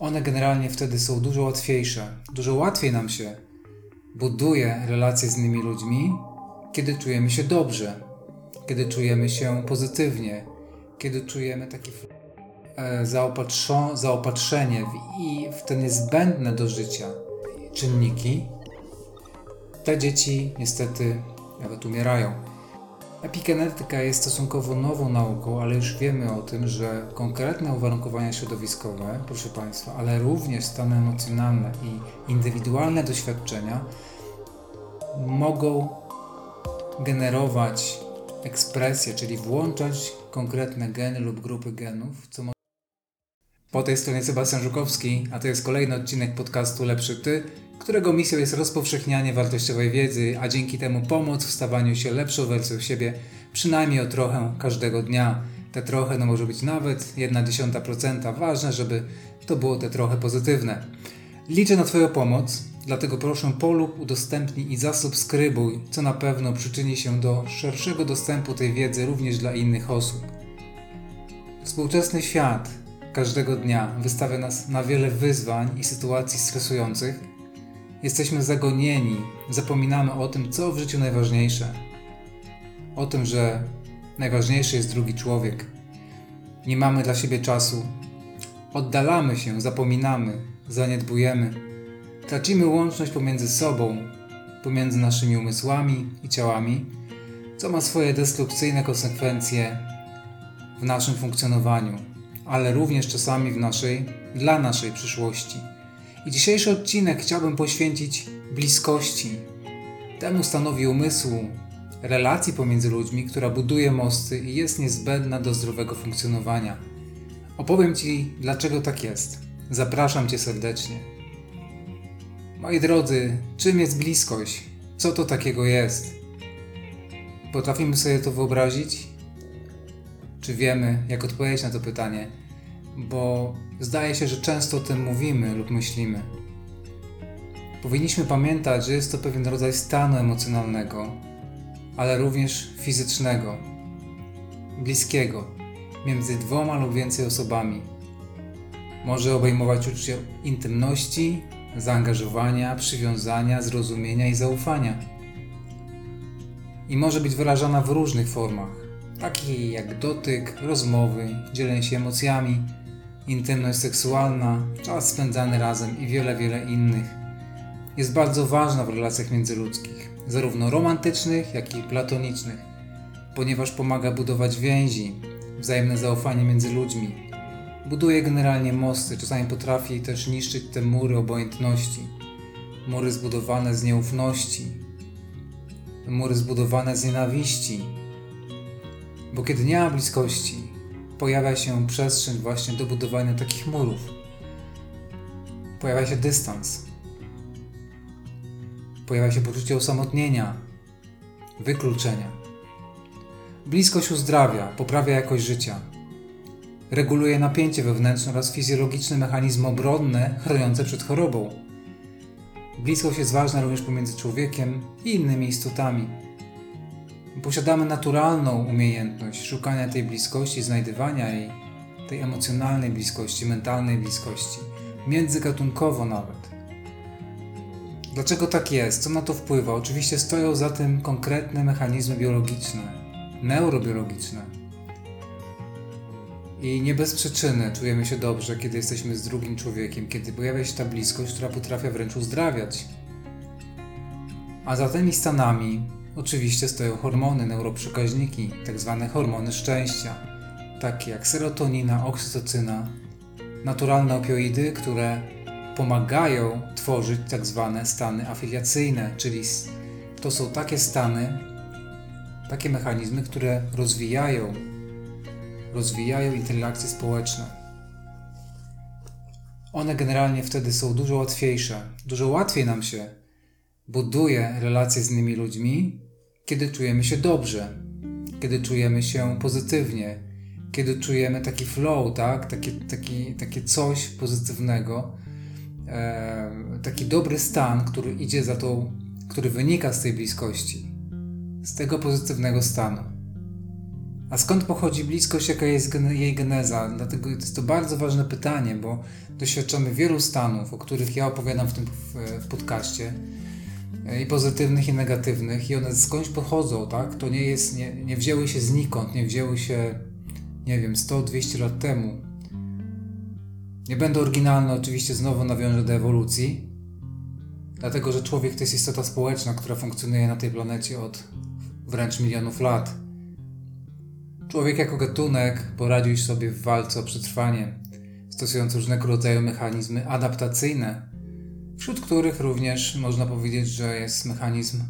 one generalnie wtedy są dużo łatwiejsze. Dużo łatwiej nam się buduje relacje z innymi ludźmi, kiedy czujemy się dobrze, kiedy czujemy się pozytywnie, kiedy czujemy takie zaopatrzenie w, i w te niezbędne do życia czynniki. Te dzieci niestety nawet umierają. Epigenetyka jest stosunkowo nową nauką, ale już wiemy o tym, że konkretne uwarunkowania środowiskowe, proszę Państwa, ale również stany emocjonalne i indywidualne doświadczenia mogą generować ekspresję, czyli włączać konkretne geny lub grupy genów, co. Po tej stronie Sebastian Żukowski, a to jest kolejny odcinek podcastu Lepszy Ty, którego misją jest rozpowszechnianie wartościowej wiedzy, a dzięki temu pomoc w stawaniu się lepszą wersją siebie, przynajmniej o trochę każdego dnia. Te trochę no może być nawet 1,1%. Ważne, żeby to było te trochę pozytywne. Liczę na Twoją pomoc, dlatego proszę polub, udostępnij i zasubskrybuj, co na pewno przyczyni się do szerszego dostępu tej wiedzy również dla innych osób. Współczesny świat każdego dnia wystawia nas na wiele wyzwań i sytuacji stresujących, Jesteśmy zagonieni, zapominamy o tym, co w życiu najważniejsze. O tym, że najważniejszy jest drugi człowiek. Nie mamy dla siebie czasu. Oddalamy się, zapominamy, zaniedbujemy. Tracimy łączność pomiędzy sobą, pomiędzy naszymi umysłami i ciałami, co ma swoje destrukcyjne konsekwencje w naszym funkcjonowaniu, ale również czasami w naszej, dla naszej przyszłości. I dzisiejszy odcinek chciałbym poświęcić bliskości. Temu stanowi umysłu, relacji pomiędzy ludźmi, która buduje mosty i jest niezbędna do zdrowego funkcjonowania. Opowiem Ci, dlaczego tak jest. Zapraszam Cię serdecznie. Moi drodzy, czym jest bliskość? Co to takiego jest? Potrafimy sobie to wyobrazić? Czy wiemy, jak odpowiedzieć na to pytanie? Bo zdaje się, że często o tym mówimy lub myślimy. Powinniśmy pamiętać, że jest to pewien rodzaj stanu emocjonalnego, ale również fizycznego, bliskiego, między dwoma lub więcej osobami. Może obejmować uczucie intymności, zaangażowania, przywiązania, zrozumienia i zaufania. I może być wyrażana w różnych formach, takich jak dotyk, rozmowy, dzielenie się emocjami, intymność seksualna, czas spędzany razem i wiele, wiele innych. Jest bardzo ważna w relacjach międzyludzkich, zarówno romantycznych, jak i platonicznych, ponieważ pomaga budować więzi, wzajemne zaufanie między ludźmi. Buduje generalnie mosty, czasami potrafi też niszczyć te mury obojętności, mury zbudowane z nieufności, mury zbudowane z nienawiści. Bo kiedy nie ma bliskości, pojawia się przestrzeń właśnie do budowania takich murów. Pojawia się dystans. Pojawia się poczucie osamotnienia, wykluczenia. Bliskość uzdrawia, poprawia jakość życia. Reguluje napięcie wewnętrzne oraz fizjologiczne mechanizmy obronne chroniące przed chorobą. Bliskość jest ważna również pomiędzy człowiekiem i innymi istotami posiadamy naturalną umiejętność szukania tej bliskości, znajdywania jej, tej emocjonalnej bliskości, mentalnej bliskości, międzygatunkowo nawet. Dlaczego tak jest? Co na to wpływa? Oczywiście stoją za tym konkretne mechanizmy biologiczne, neurobiologiczne. I nie bez przyczyny czujemy się dobrze, kiedy jesteśmy z drugim człowiekiem, kiedy pojawia się ta bliskość, która potrafi wręcz uzdrawiać. A za tymi stanami Oczywiście stoją hormony, neuroprzekaźniki, tzw. Tak hormony szczęścia, takie jak serotonina, oksytocyna, naturalne opioidy, które pomagają tworzyć tzw. Tak stany afiliacyjne, czyli to są takie stany, takie mechanizmy, które rozwijają, rozwijają interakcje społeczne. One generalnie wtedy są dużo łatwiejsze, dużo łatwiej nam się buduje relacje z innymi ludźmi, kiedy czujemy się dobrze, kiedy czujemy się pozytywnie, kiedy czujemy taki flow, tak? Takie, taki, takie coś pozytywnego, e, taki dobry stan, który idzie za tą, który wynika z tej bliskości, z tego pozytywnego stanu. A skąd pochodzi bliskość, jaka jest jej geneza? Dlatego jest to bardzo ważne pytanie, bo doświadczamy wielu stanów, o których ja opowiadam w tym w podcaście, i pozytywnych, i negatywnych, i one skądś pochodzą, tak? To nie jest, nie, nie wzięły się znikąd, nie wzięły się, nie wiem, 100-200 lat temu. Nie będę oryginalny, oczywiście znowu nawiążę do ewolucji, dlatego że człowiek to jest istota społeczna, która funkcjonuje na tej planecie od wręcz milionów lat. Człowiek jako gatunek poradził sobie w walce o przetrwanie, stosując różnego rodzaju mechanizmy adaptacyjne, wśród których również można powiedzieć, że jest mechanizm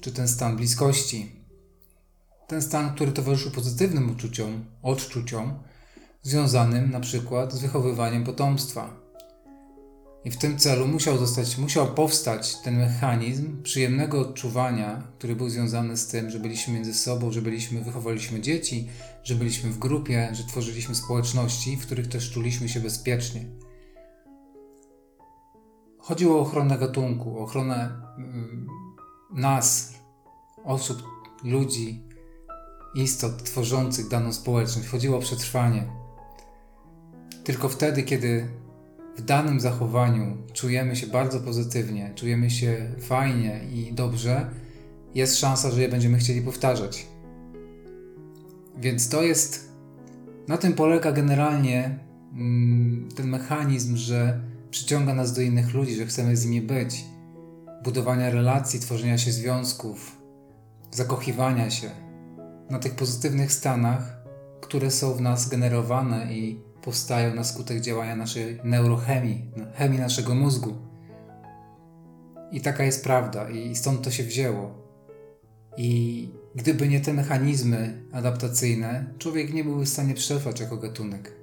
czy ten stan bliskości. Ten stan, który towarzyszył pozytywnym uczuciom, odczuciom, związanym na przykład z wychowywaniem potomstwa. I w tym celu musiał, zostać, musiał powstać ten mechanizm przyjemnego odczuwania, który był związany z tym, że byliśmy między sobą, że byliśmy, wychowaliśmy dzieci, że byliśmy w grupie, że tworzyliśmy społeczności, w których też czuliśmy się bezpiecznie. Chodziło o ochronę gatunku, ochronę mm, nas, osób, ludzi, istot tworzących daną społeczność. Chodziło o przetrwanie. Tylko wtedy, kiedy w danym zachowaniu czujemy się bardzo pozytywnie, czujemy się fajnie i dobrze, jest szansa, że je będziemy chcieli powtarzać. Więc to jest, na tym polega generalnie mm, ten mechanizm, że przyciąga nas do innych ludzi, że chcemy z nimi być, budowania relacji, tworzenia się związków, zakochiwania się, na tych pozytywnych stanach, które są w nas generowane i powstają na skutek działania naszej neurochemii, chemii naszego mózgu. I taka jest prawda, i stąd to się wzięło. I gdyby nie te mechanizmy adaptacyjne, człowiek nie byłby w stanie przetrwać jako gatunek.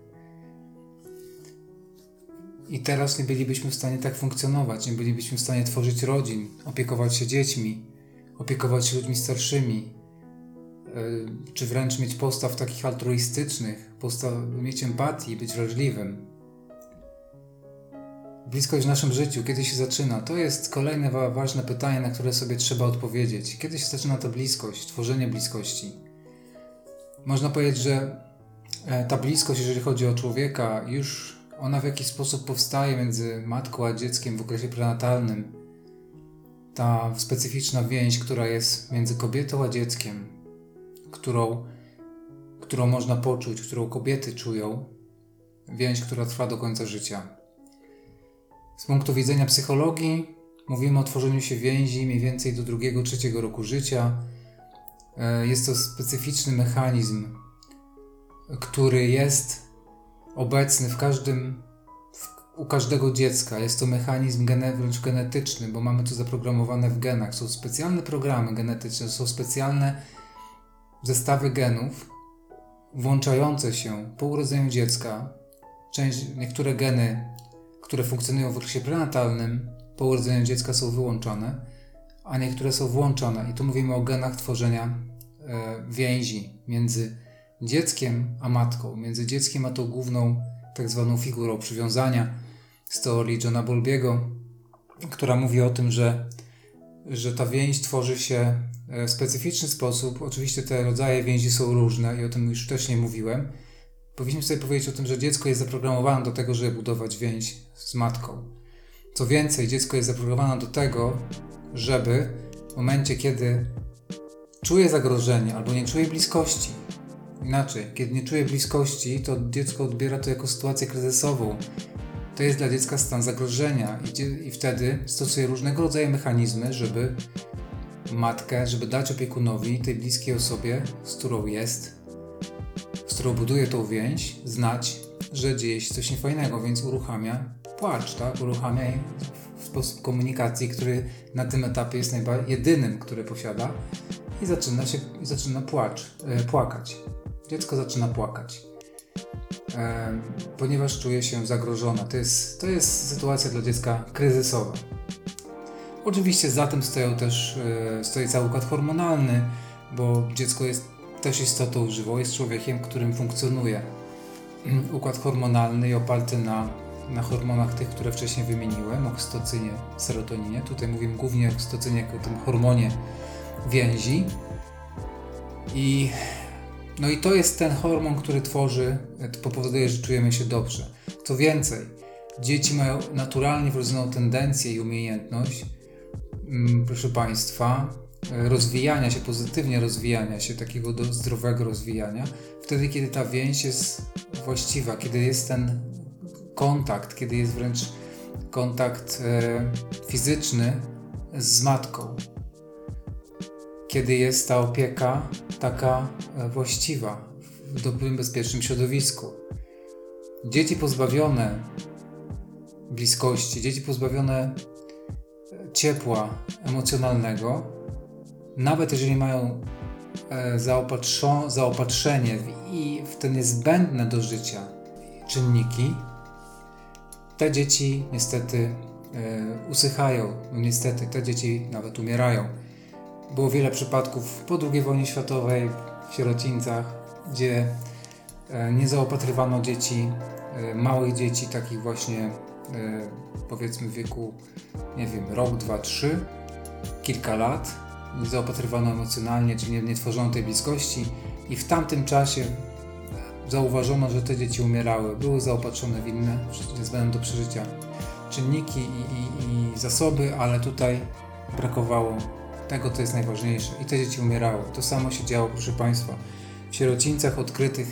I teraz nie bylibyśmy w stanie tak funkcjonować, nie bylibyśmy w stanie tworzyć rodzin, opiekować się dziećmi, opiekować się ludźmi starszymi, e, czy wręcz mieć postaw takich altruistycznych, postaw, mieć empatii, być wrażliwym. Bliskość w naszym życiu, kiedy się zaczyna? To jest kolejne ważne pytanie, na które sobie trzeba odpowiedzieć. Kiedy się zaczyna ta bliskość, tworzenie bliskości? Można powiedzieć, że e, ta bliskość, jeżeli chodzi o człowieka, już ona w jakiś sposób powstaje między matką a dzieckiem w okresie prenatalnym. Ta specyficzna więź, która jest między kobietą a dzieckiem, którą, którą można poczuć, którą kobiety czują, więź, która trwa do końca życia. Z punktu widzenia psychologii mówimy o tworzeniu się więzi mniej więcej do drugiego, trzeciego roku życia. E, jest to specyficzny mechanizm, który jest obecny w każdym, w, u każdego dziecka. Jest to mechanizm gene, wręcz genetyczny, bo mamy to zaprogramowane w genach. Są specjalne programy genetyczne, są specjalne zestawy genów włączające się po urodzeniu dziecka. Część, niektóre geny, które funkcjonują w okresie prenatalnym, po urodzeniu dziecka są wyłączone, a niektóre są włączone. I tu mówimy o genach tworzenia e, więzi między dzieckiem a matką, między dzieckiem a tą główną tak zwaną figurą przywiązania z teorii Johna Bowlbiego, która mówi o tym, że, że ta więź tworzy się e, w specyficzny sposób. Oczywiście te rodzaje więzi są różne i o tym już wcześniej mówiłem. Powinniśmy sobie powiedzieć o tym, że dziecko jest zaprogramowane do tego, żeby budować więź z matką. Co więcej, dziecko jest zaprogramowane do tego, żeby w momencie, kiedy czuje zagrożenie albo nie czuje bliskości, Inaczej, kiedy nie czuje bliskości, to dziecko odbiera to jako sytuację kryzysową. To jest dla dziecka stan zagrożenia i, wtedy stosuje różnego rodzaju mechanizmy, żeby matkę, żeby dać opiekunowi, tej bliskiej osobie, z którą jest, z którą buduje tą więź, znać, że dzieje się coś niefajnego, więc uruchamia płacz, tak? Uruchamia w sposób komunikacji, który na tym etapie jest jedynym, który posiada i zaczyna się, zaczyna płacz, e, płakać dziecko zaczyna płakać, e, ponieważ czuje się zagrożone. To jest, to jest sytuacja dla dziecka kryzysowa. Oczywiście za tym stoją też, e, stoi cały układ hormonalny, bo dziecko jest też istotą żywą, jest człowiekiem, którym funkcjonuje układ hormonalny i oparty na, na hormonach tych, które wcześniej wymieniłem, oksytocynie, serotoninie. Tutaj mówimy głównie o oksytocynie jako tym hormonie więzi. I No i to jest ten hormon, który tworzy, to powoduje, że czujemy się dobrze. Co więcej, dzieci mają naturalnie wrodzoną tendencję i umiejętność, mm, proszę Państwa, rozwijania się, pozytywnie rozwijania się, takiego do, zdrowego rozwijania, wtedy, kiedy ta więź jest właściwa, kiedy jest ten kontakt, kiedy jest wręcz kontakt e, fizyczny z matką, kiedy jest ta opieka taka e, właściwa, w dobrym, bezpiecznym środowisku. Dzieci pozbawione bliskości, dzieci pozbawione e, ciepła emocjonalnego, nawet jeżeli mają e, zaopatrzenie i w te niezbędne do życia czynniki, te dzieci niestety usychają. No niestety, te dzieci nawet umierają. Było wiele przypadków po II wojnie światowej w sierocińcach, gdzie e, nie zaopatrywano dzieci, e, małych dzieci, takich właśnie e, powiedzmy w wieku, nie wiem, rok, dwa, trzy, kilka lat. Nie zaopatrywano emocjonalnie, czy nie, nie tworzono tej bliskości i w tamtym czasie zauważono, że te dzieci umierały, były zaopatrzone w inne, niezbędne do przeżycia czynniki i, i, i zasoby, ale tutaj brakowało tego to jest najważniejsze. I te dzieci umierały. To samo się działo, proszę Państwa, w sierocińcach odkrytych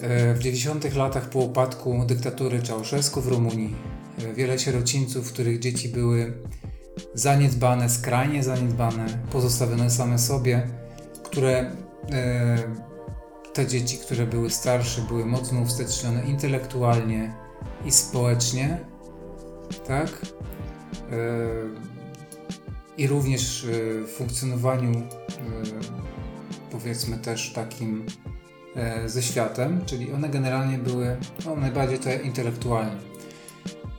e, w 90 latach po upadku dyktatury Czałszewsku w Rumunii. E, wiele sierocińców, których dzieci były zaniedbane, skrajnie zaniedbane, pozostawione same sobie, które e, te dzieci, które były starsze, były mocno ustecznione intelektualnie i społecznie, tak? I również w funkcjonowaniu e, powiedzmy też takim e, ze światem, czyli one generalnie były no, najbardziej to intelektualnie.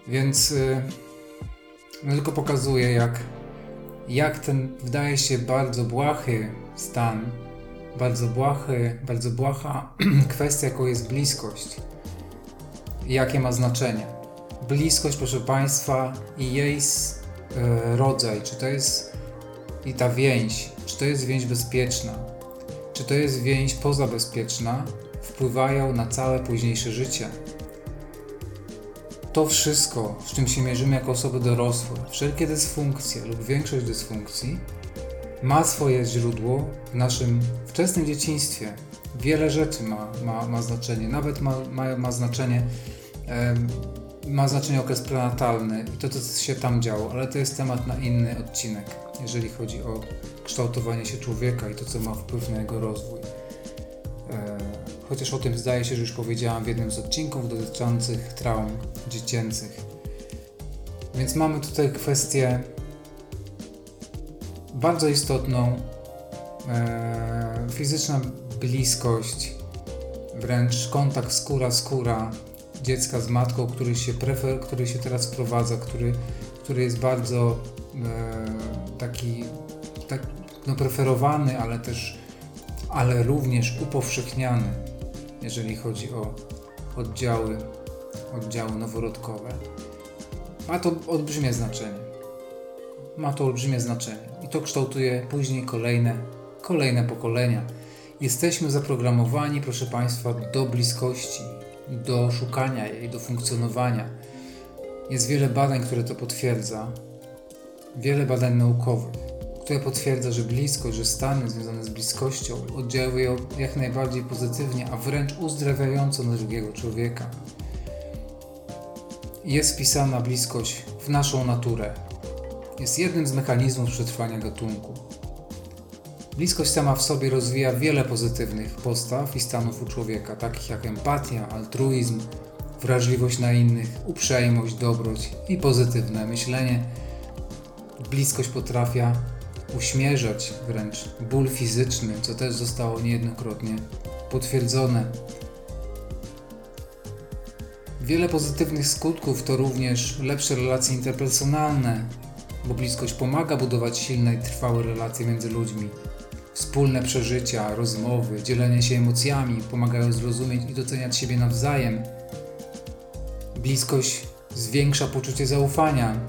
Więc no, tylko pokazuje, jak, jak ten wydaje się bardzo błahy stan, bardzo błahy, bardzo błaha kwestia, jaką jest bliskość, jakie ma znaczenie. Bliskość, proszę Państwa, i jej rodzaj, czy to jest i ta więź, czy to jest więź bezpieczna, czy to jest więź pozabezpieczna, wpływają na całe późniejsze życie. To wszystko, z czym się mierzymy jako osoby dorosłe, wszelkie dysfunkcje lub większość dysfunkcji, ma swoje źródło w naszym wczesnym dzieciństwie. Wiele rzeczy ma, ma, ma znaczenie, nawet ma, ma, ma znaczenie ma znaczenie okres prenatalny i to, co się tam działo, ale to jest temat na inny odcinek, jeżeli chodzi o kształtowanie się człowieka i to, co ma wpływ na jego rozwój. E, chociaż o tym zdaje się, że już powiedziałam w jednym z odcinków dotyczących traum dziecięcych. Więc mamy tutaj kwestię bardzo istotną, e, fizyczna bliskość, wręcz kontakt skóra-skóra, dziecka z matką, który się, prefer, który się teraz wprowadza, który, który jest bardzo e, taki tak, no, preferowany, ale też ale również upowszechniany, jeżeli chodzi o oddziały, oddziały noworodkowe. Ma to olbrzymie znaczenie. Ma to olbrzymie znaczenie i to kształtuje później kolejne, kolejne pokolenia. Jesteśmy zaprogramowani, proszę Państwa, do bliskości, do szukania jej, do funkcjonowania. Jest wiele badań, które to potwierdza, wiele badań naukowych, które potwierdza, że bliskość, że stany związane z bliskością oddziałują jak najbardziej pozytywnie, a wręcz uzdrawiająco na drugiego człowieka. Jest wpisana bliskość w naszą naturę. Jest jednym z mechanizmów przetrwania gatunku. Bliskość sama w sobie rozwija wiele pozytywnych postaw i stanów u człowieka, takich jak empatia, altruizm, wrażliwość na innych, uprzejmość, dobroć i pozytywne myślenie. Bliskość potrafia uśmierzać wręcz ból fizyczny, co też zostało niejednokrotnie potwierdzone. Wiele pozytywnych skutków to również lepsze relacje interpersonalne, bo bliskość pomaga budować silne i trwałe relacje między ludźmi. Wspólne przeżycia, rozmowy, dzielenie się emocjami pomagają zrozumieć i doceniać siebie nawzajem. Bliskość zwiększa poczucie zaufania,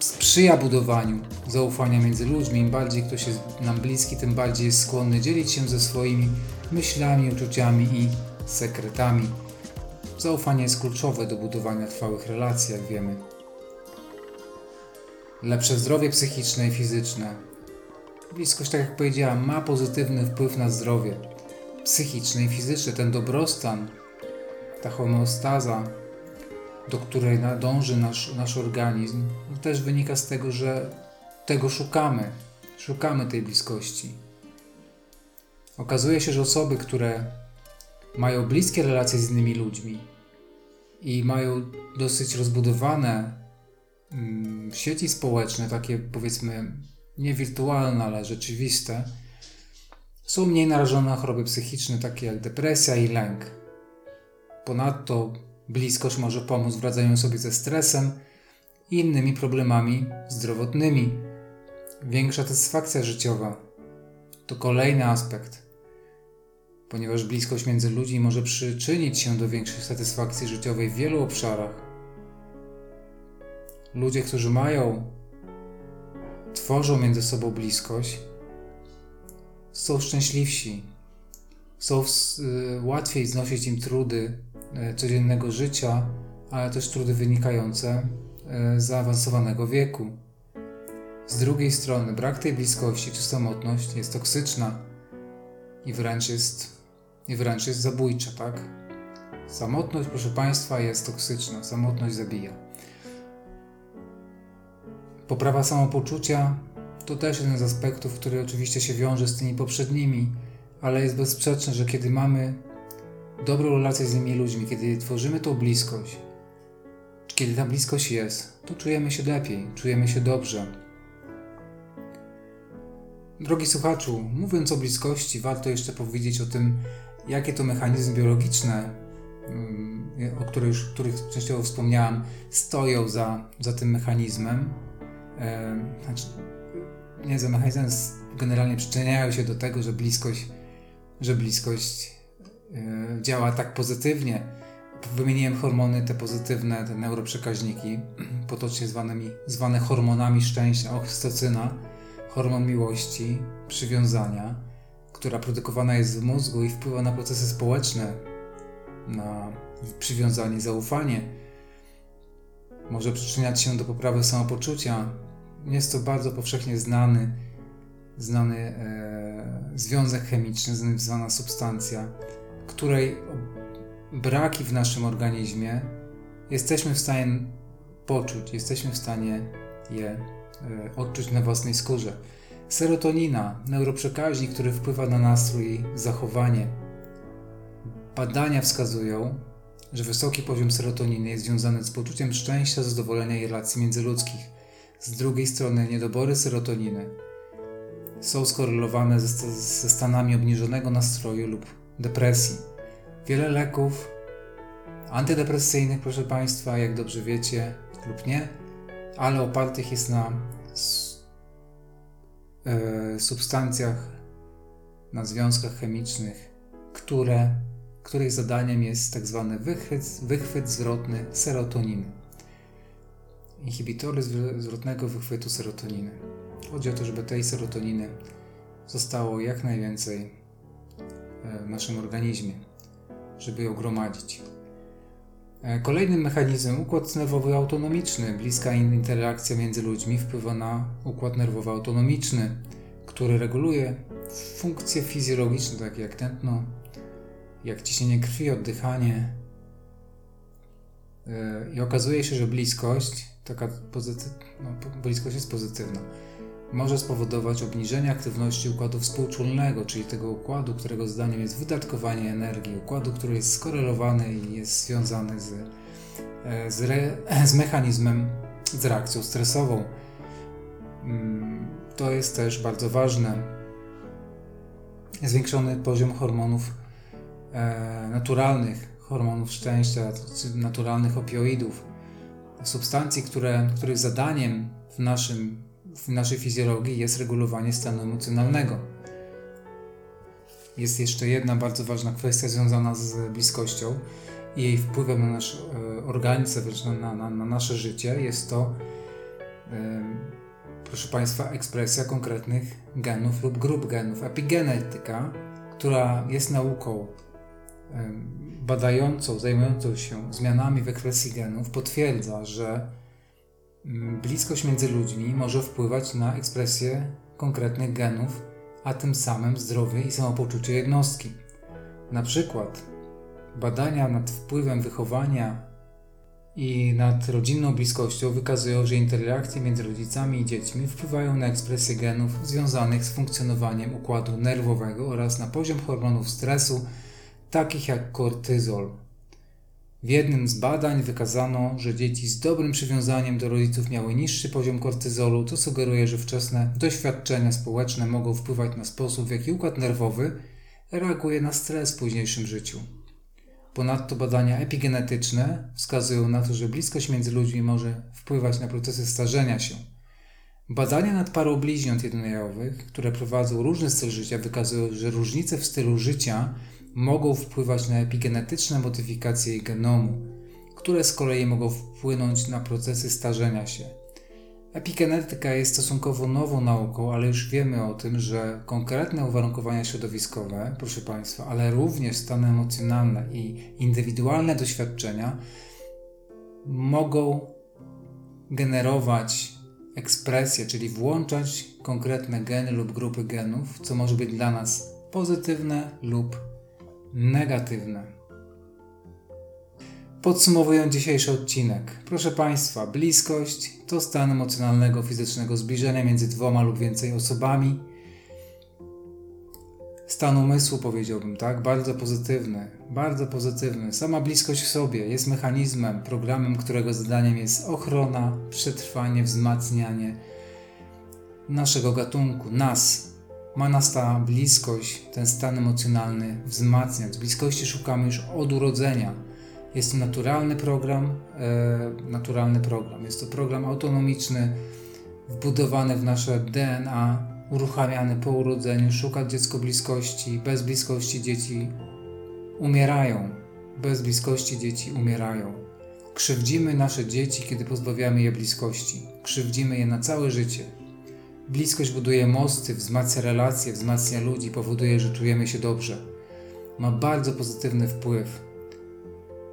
sprzyja budowaniu zaufania między ludźmi. Im bardziej ktoś jest nam bliski, tym bardziej jest skłonny dzielić się ze swoimi myślami, uczuciami i sekretami. Zaufanie jest kluczowe do budowania trwałych relacji, jak wiemy. Lepsze zdrowie psychiczne i fizyczne. Bliskość, tak jak powiedziałam, ma pozytywny wpływ na zdrowie psychiczne i fizyczne. Ten dobrostan, ta homeostaza, do której dąży nasz, nasz organizm, no też wynika z tego, że tego szukamy. Szukamy tej bliskości. Okazuje się, że osoby, które mają bliskie relacje z innymi ludźmi i mają dosyć rozbudowane mm, sieci społeczne, takie powiedzmy nie wirtualne, ale rzeczywiste, są mniej narażone na choroby psychiczne, takie jak depresja i lęk. Ponadto bliskość może pomóc w radzeniu sobie ze stresem i innymi problemami zdrowotnymi. Większa satysfakcja życiowa to kolejny aspekt ponieważ bliskość między ludźmi może przyczynić się do większej satysfakcji życiowej w wielu obszarach. Ludzie, którzy mają, tworzą między sobą bliskość, są szczęśliwsi, są y, łatwiej znosić im trudy y, codziennego życia, ale też trudy wynikające y, z zaawansowanego wieku. Z drugiej strony, brak tej bliskości czy samotność jest toksyczna i wręcz jest i wręcz jest zabójcza, tak? Samotność, proszę Państwa, jest toksyczna. Samotność zabija. Poprawa samopoczucia to też jeden z aspektów, który oczywiście się wiąże z tymi poprzednimi, ale jest bezsprzeczne, że kiedy mamy dobrą relację z innymi ludźmi, kiedy tworzymy tą bliskość, kiedy ta bliskość jest, to czujemy się lepiej, czujemy się dobrze. Drogi słuchaczu, mówiąc o bliskości, warto jeszcze powiedzieć o tym, jakie to mechanizmy biologiczne, mm, o których, których częściowo wspomniałam, stoją za, za tym mechanizmem. Znaczy, nie mechanizmem, generalnie przyczyniają się do tego, że bliskość, że bliskość e, działa tak pozytywnie. Wymieniłem hormony te pozytywne, te neuroprzekaźniki, potocznie zwanymi, zwane hormonami szczęścia, oksytocyna, hormon miłości, przywiązania która produkowana jest w mózgu i wpływa na procesy społeczne, na przywiązanie, zaufanie, może przyczyniać się do poprawy samopoczucia. Jest to bardzo powszechnie znany, znany e, związek chemiczny, zwana substancja, której braki w naszym organizmie jesteśmy w stanie poczuć, jesteśmy w stanie je e, odczuć na własnej skórze. Serotonina, neuroprzekaźnik, który wpływa na nastrój i zachowanie. Badania wskazują, że wysoki poziom serotoniny jest związany z poczuciem szczęścia, zadowolenia i relacji międzyludzkich. Z drugiej strony niedobory serotoniny są skorelowane ze, ze stanami obniżonego nastroju lub depresji. Wiele leków antydepresyjnych, proszę Państwa, jak dobrze wiecie lub nie, ale opartych jest na E, substancjach, na związkach chemicznych, które, których zadaniem jest tak zwany wychwyt, wychwyt zwrotny serotoniny. Inhibitory zwrotnego wychwytu serotoniny. Chodzi o to, żeby tej serotoniny zostało jak najwięcej e, w naszym organizmie, żeby ją gromadzić. E, kolejnym mechanizmem układ nerwowy autonomiczny. Bliska interakcja między ludźmi wpływa na układ nerwowy autonomiczny, który reguluje funkcje fizjologiczne, takie jak tętno, jak ciśnienie krwi, oddychanie. E, I okazuje się, że bliskość, taka pozytyw... no, bliskość jest pozytywna może spowodować obniżenie aktywności układu współczulnego, czyli tego układu, którego zdaniem jest wydatkowanie energii, układu, który jest skorelowany i jest związany z, e, z, re, z mechanizmem, z reakcją stresową. Mm, to jest też bardzo ważne. Zwiększony poziom hormonów e, naturalnych, hormonów szczęścia, naturalnych opioidów, substancji, które, których zadaniem w naszym w naszej fizjologii jest regulowanie stanu emocjonalnego. Jest jeszcze jedna bardzo ważna kwestia związana z bliskością i jej wpływem na nasz e, organizm, na, na, na nasze życie. Jest to proszę Państwa, ekspresja konkretnych genów lub grup genów. Epigenetyka, która jest nauką badającą, zajmującą się zmianami w ekspresji genów, potwierdza, że mm, bliskość między ludźmi może wpływać na ekspresję konkretnych genów, a tym samym zdrowie i samopoczucie jednostki. Na przykład badania nad wpływem wychowania i nad rodzinną bliskością wykazują, że interakcje między rodzicami i dziećmi wpływają na ekspresję genów związanych z funkcjonowaniem układu nerwowego oraz na poziom hormonów stresu, takich jak kortyzol. W jednym z badań wykazano, że dzieci z dobrym przywiązaniem do rodziców miały niższy poziom kortyzolu, co sugeruje, że wczesne doświadczenia społeczne mogą wpływać na sposób, w jaki układ nerwowy reaguje na stres w późniejszym życiu. Ponadto badania epigenetyczne wskazują na to, że bliskość między ludźmi może wpływać na procesy starzenia się. Badania nad parą bliźniąt jednojajowych, które prowadzą różny styl życia, wykazują, że różnice w stylu życia mogą wpływać na epigenetyczne modyfikacje genomu, które z kolei mogą wpłynąć na procesy starzenia się. Epigenetyka jest stosunkowo nową nauką, ale już wiemy o tym, że konkretne uwarunkowania środowiskowe, proszę Państwa, ale również stany emocjonalne i indywidualne doświadczenia mogą generować ekspresję, czyli włączać konkretne geny lub grupy genów, co może być dla nas pozytywne lub negatywne. Podsumowując dzisiejszy odcinek, proszę Państwa, bliskość to stan emocjonalnego, fizycznego zbliżenia między dwoma lub więcej osobami. Stan umysłu, powiedziałbym, tak? Bardzo pozytywny, bardzo pozytywny. Sama bliskość w sobie jest mechanizmem, programem, którego zadaniem jest ochrona, przetrwanie, wzmacnianie naszego gatunku, nas. Ma nas ta bliskość, ten stan emocjonalny wzmacniać. Bliskości szukamy już od urodzenia jest to naturalny program, e, naturalny program. Jest to program autonomiczny, wbudowany w nasze DNA, uruchamiany po urodzeniu. Szukać dziecko bliskości. Bez bliskości dzieci umierają. Bez bliskości dzieci umierają. Krzywdzimy nasze dzieci, kiedy pozbawiamy je bliskości. Krzywdzimy je na całe życie. Bliskość buduje mosty, wzmacnia relacje, wzmacnia ludzi, powoduje, że czujemy się dobrze. Ma bardzo pozytywny wpływ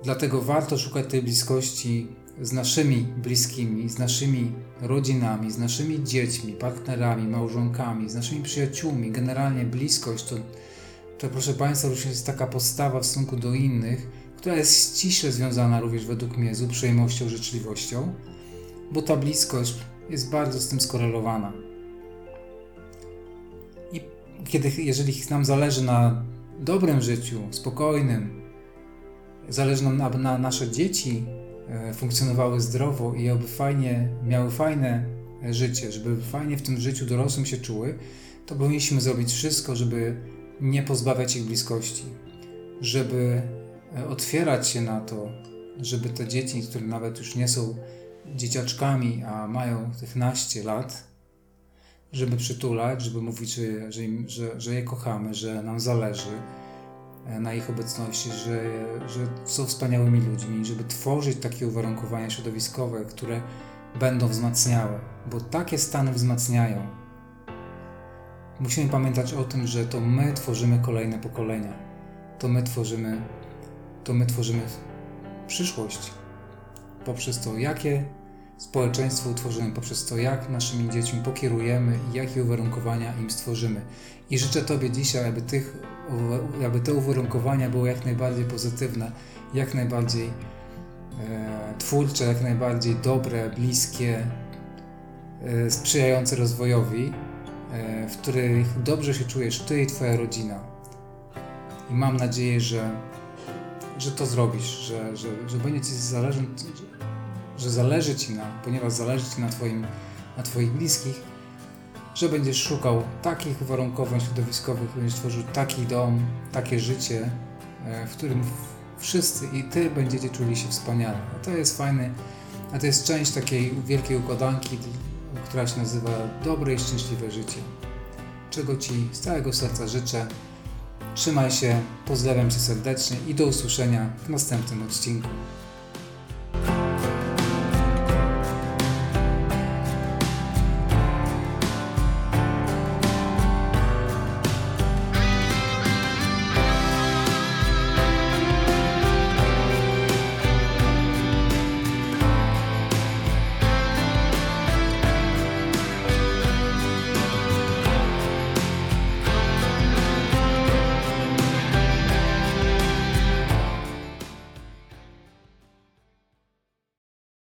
Dlatego warto szukać tej bliskości z naszymi bliskimi, z naszymi rodzinami, z naszymi dziećmi, partnerami, małżonkami, z naszymi przyjaciółmi. Generalnie bliskość to, to proszę Państwa, również jest taka postawa w stosunku do innych, która jest ściśle związana również według mnie z uprzejmością, życzliwością, bo ta bliskość jest bardzo z tym skorelowana. Kiedy, jeżeli nam zależy na dobrym życiu, spokojnym, Zależy nam, aby na nasze dzieci e, funkcjonowały zdrowo i aby fajnie, miały fajne życie, żeby fajnie w tym życiu dorosłym się czuły, to powinniśmy zrobić wszystko, żeby nie pozbawiać ich bliskości, żeby e, otwierać się na to, żeby te dzieci, które nawet już nie są dzieciaczkami, a mają tych naście lat, żeby przytulać, żeby mówić, że, że, że, że je kochamy, że nam zależy, E, na ich obecności, że, że są wspaniałymi ludźmi, żeby tworzyć takie uwarunkowania środowiskowe, które będą wzmacniały, bo takie stany wzmacniają. Musimy pamiętać o tym, że to my tworzymy kolejne pokolenia. To my tworzymy, to my tworzymy przyszłość poprzez to, jakie społeczeństwo utworzymy, poprzez to, jak naszymi dziećmi pokierujemy i jakie uwarunkowania im stworzymy. I życzę Tobie dzisiaj, aby, tych, aby te uwarunkowania były jak najbardziej pozytywne, jak najbardziej e, twórcze, jak najbardziej dobre, bliskie, e, sprzyjające rozwojowi, e, w których dobrze się czujesz Ty i Twoja rodzina. I mam nadzieję, że, że to zrobisz, że, że, że będzie Ci zależy, że zależy Ci na, ponieważ zależy Ci na, twoim, na Twoich bliskich, że będziesz szukał takich uwarunkowań środowiskowych, będziesz tworzył taki dom, takie życie, e, w którym wszyscy i Ty będziecie czuli się wspaniale. A to jest fajny, a to jest część takiej wielkiej układanki, która się nazywa dobre i szczęśliwe życie. Czego Ci z całego serca życzę. Trzymaj się, pozdrawiam Cię serdecznie i do usłyszenia w następnym odcinku.